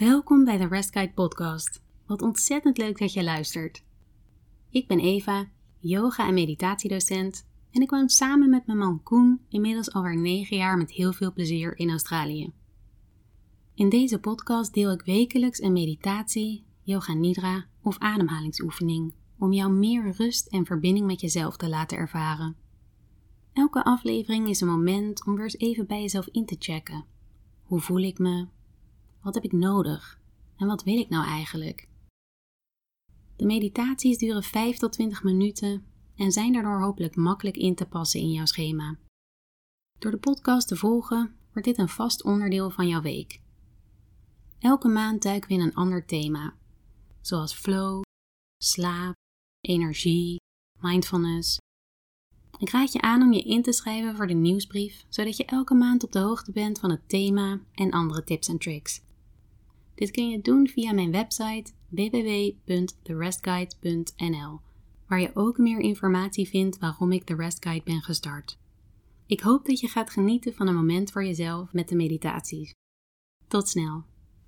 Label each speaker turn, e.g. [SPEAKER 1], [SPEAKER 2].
[SPEAKER 1] Welkom bij de Rest Guide podcast. Wat ontzettend leuk dat je luistert. Ik ben Eva, yoga- en meditatiedocent en ik woon samen met mijn man Koen inmiddels alweer 9 jaar met heel veel plezier in Australië. In deze podcast deel ik wekelijks een meditatie, yoga nidra of ademhalingsoefening om jou meer rust en verbinding met jezelf te laten ervaren. Elke aflevering is een moment om weer eens even bij jezelf in te checken. Hoe voel ik me? Wat heb ik nodig? En wat wil ik nou eigenlijk? De meditaties duren 5 tot 20 minuten en zijn daardoor hopelijk makkelijk in te passen in jouw schema. Door de podcast te volgen wordt dit een vast onderdeel van jouw week. Elke maand duiken we in een ander thema, zoals flow, slaap, energie, mindfulness. Ik raad je aan om je in te schrijven voor de nieuwsbrief, zodat je elke maand op de hoogte bent van het thema en andere tips en tricks. Dit kun je doen via mijn website www.therestguide.nl, waar je ook meer informatie vindt waarom ik de Rest Guide ben gestart. Ik hoop dat je gaat genieten van een moment voor jezelf met de meditaties. Tot snel!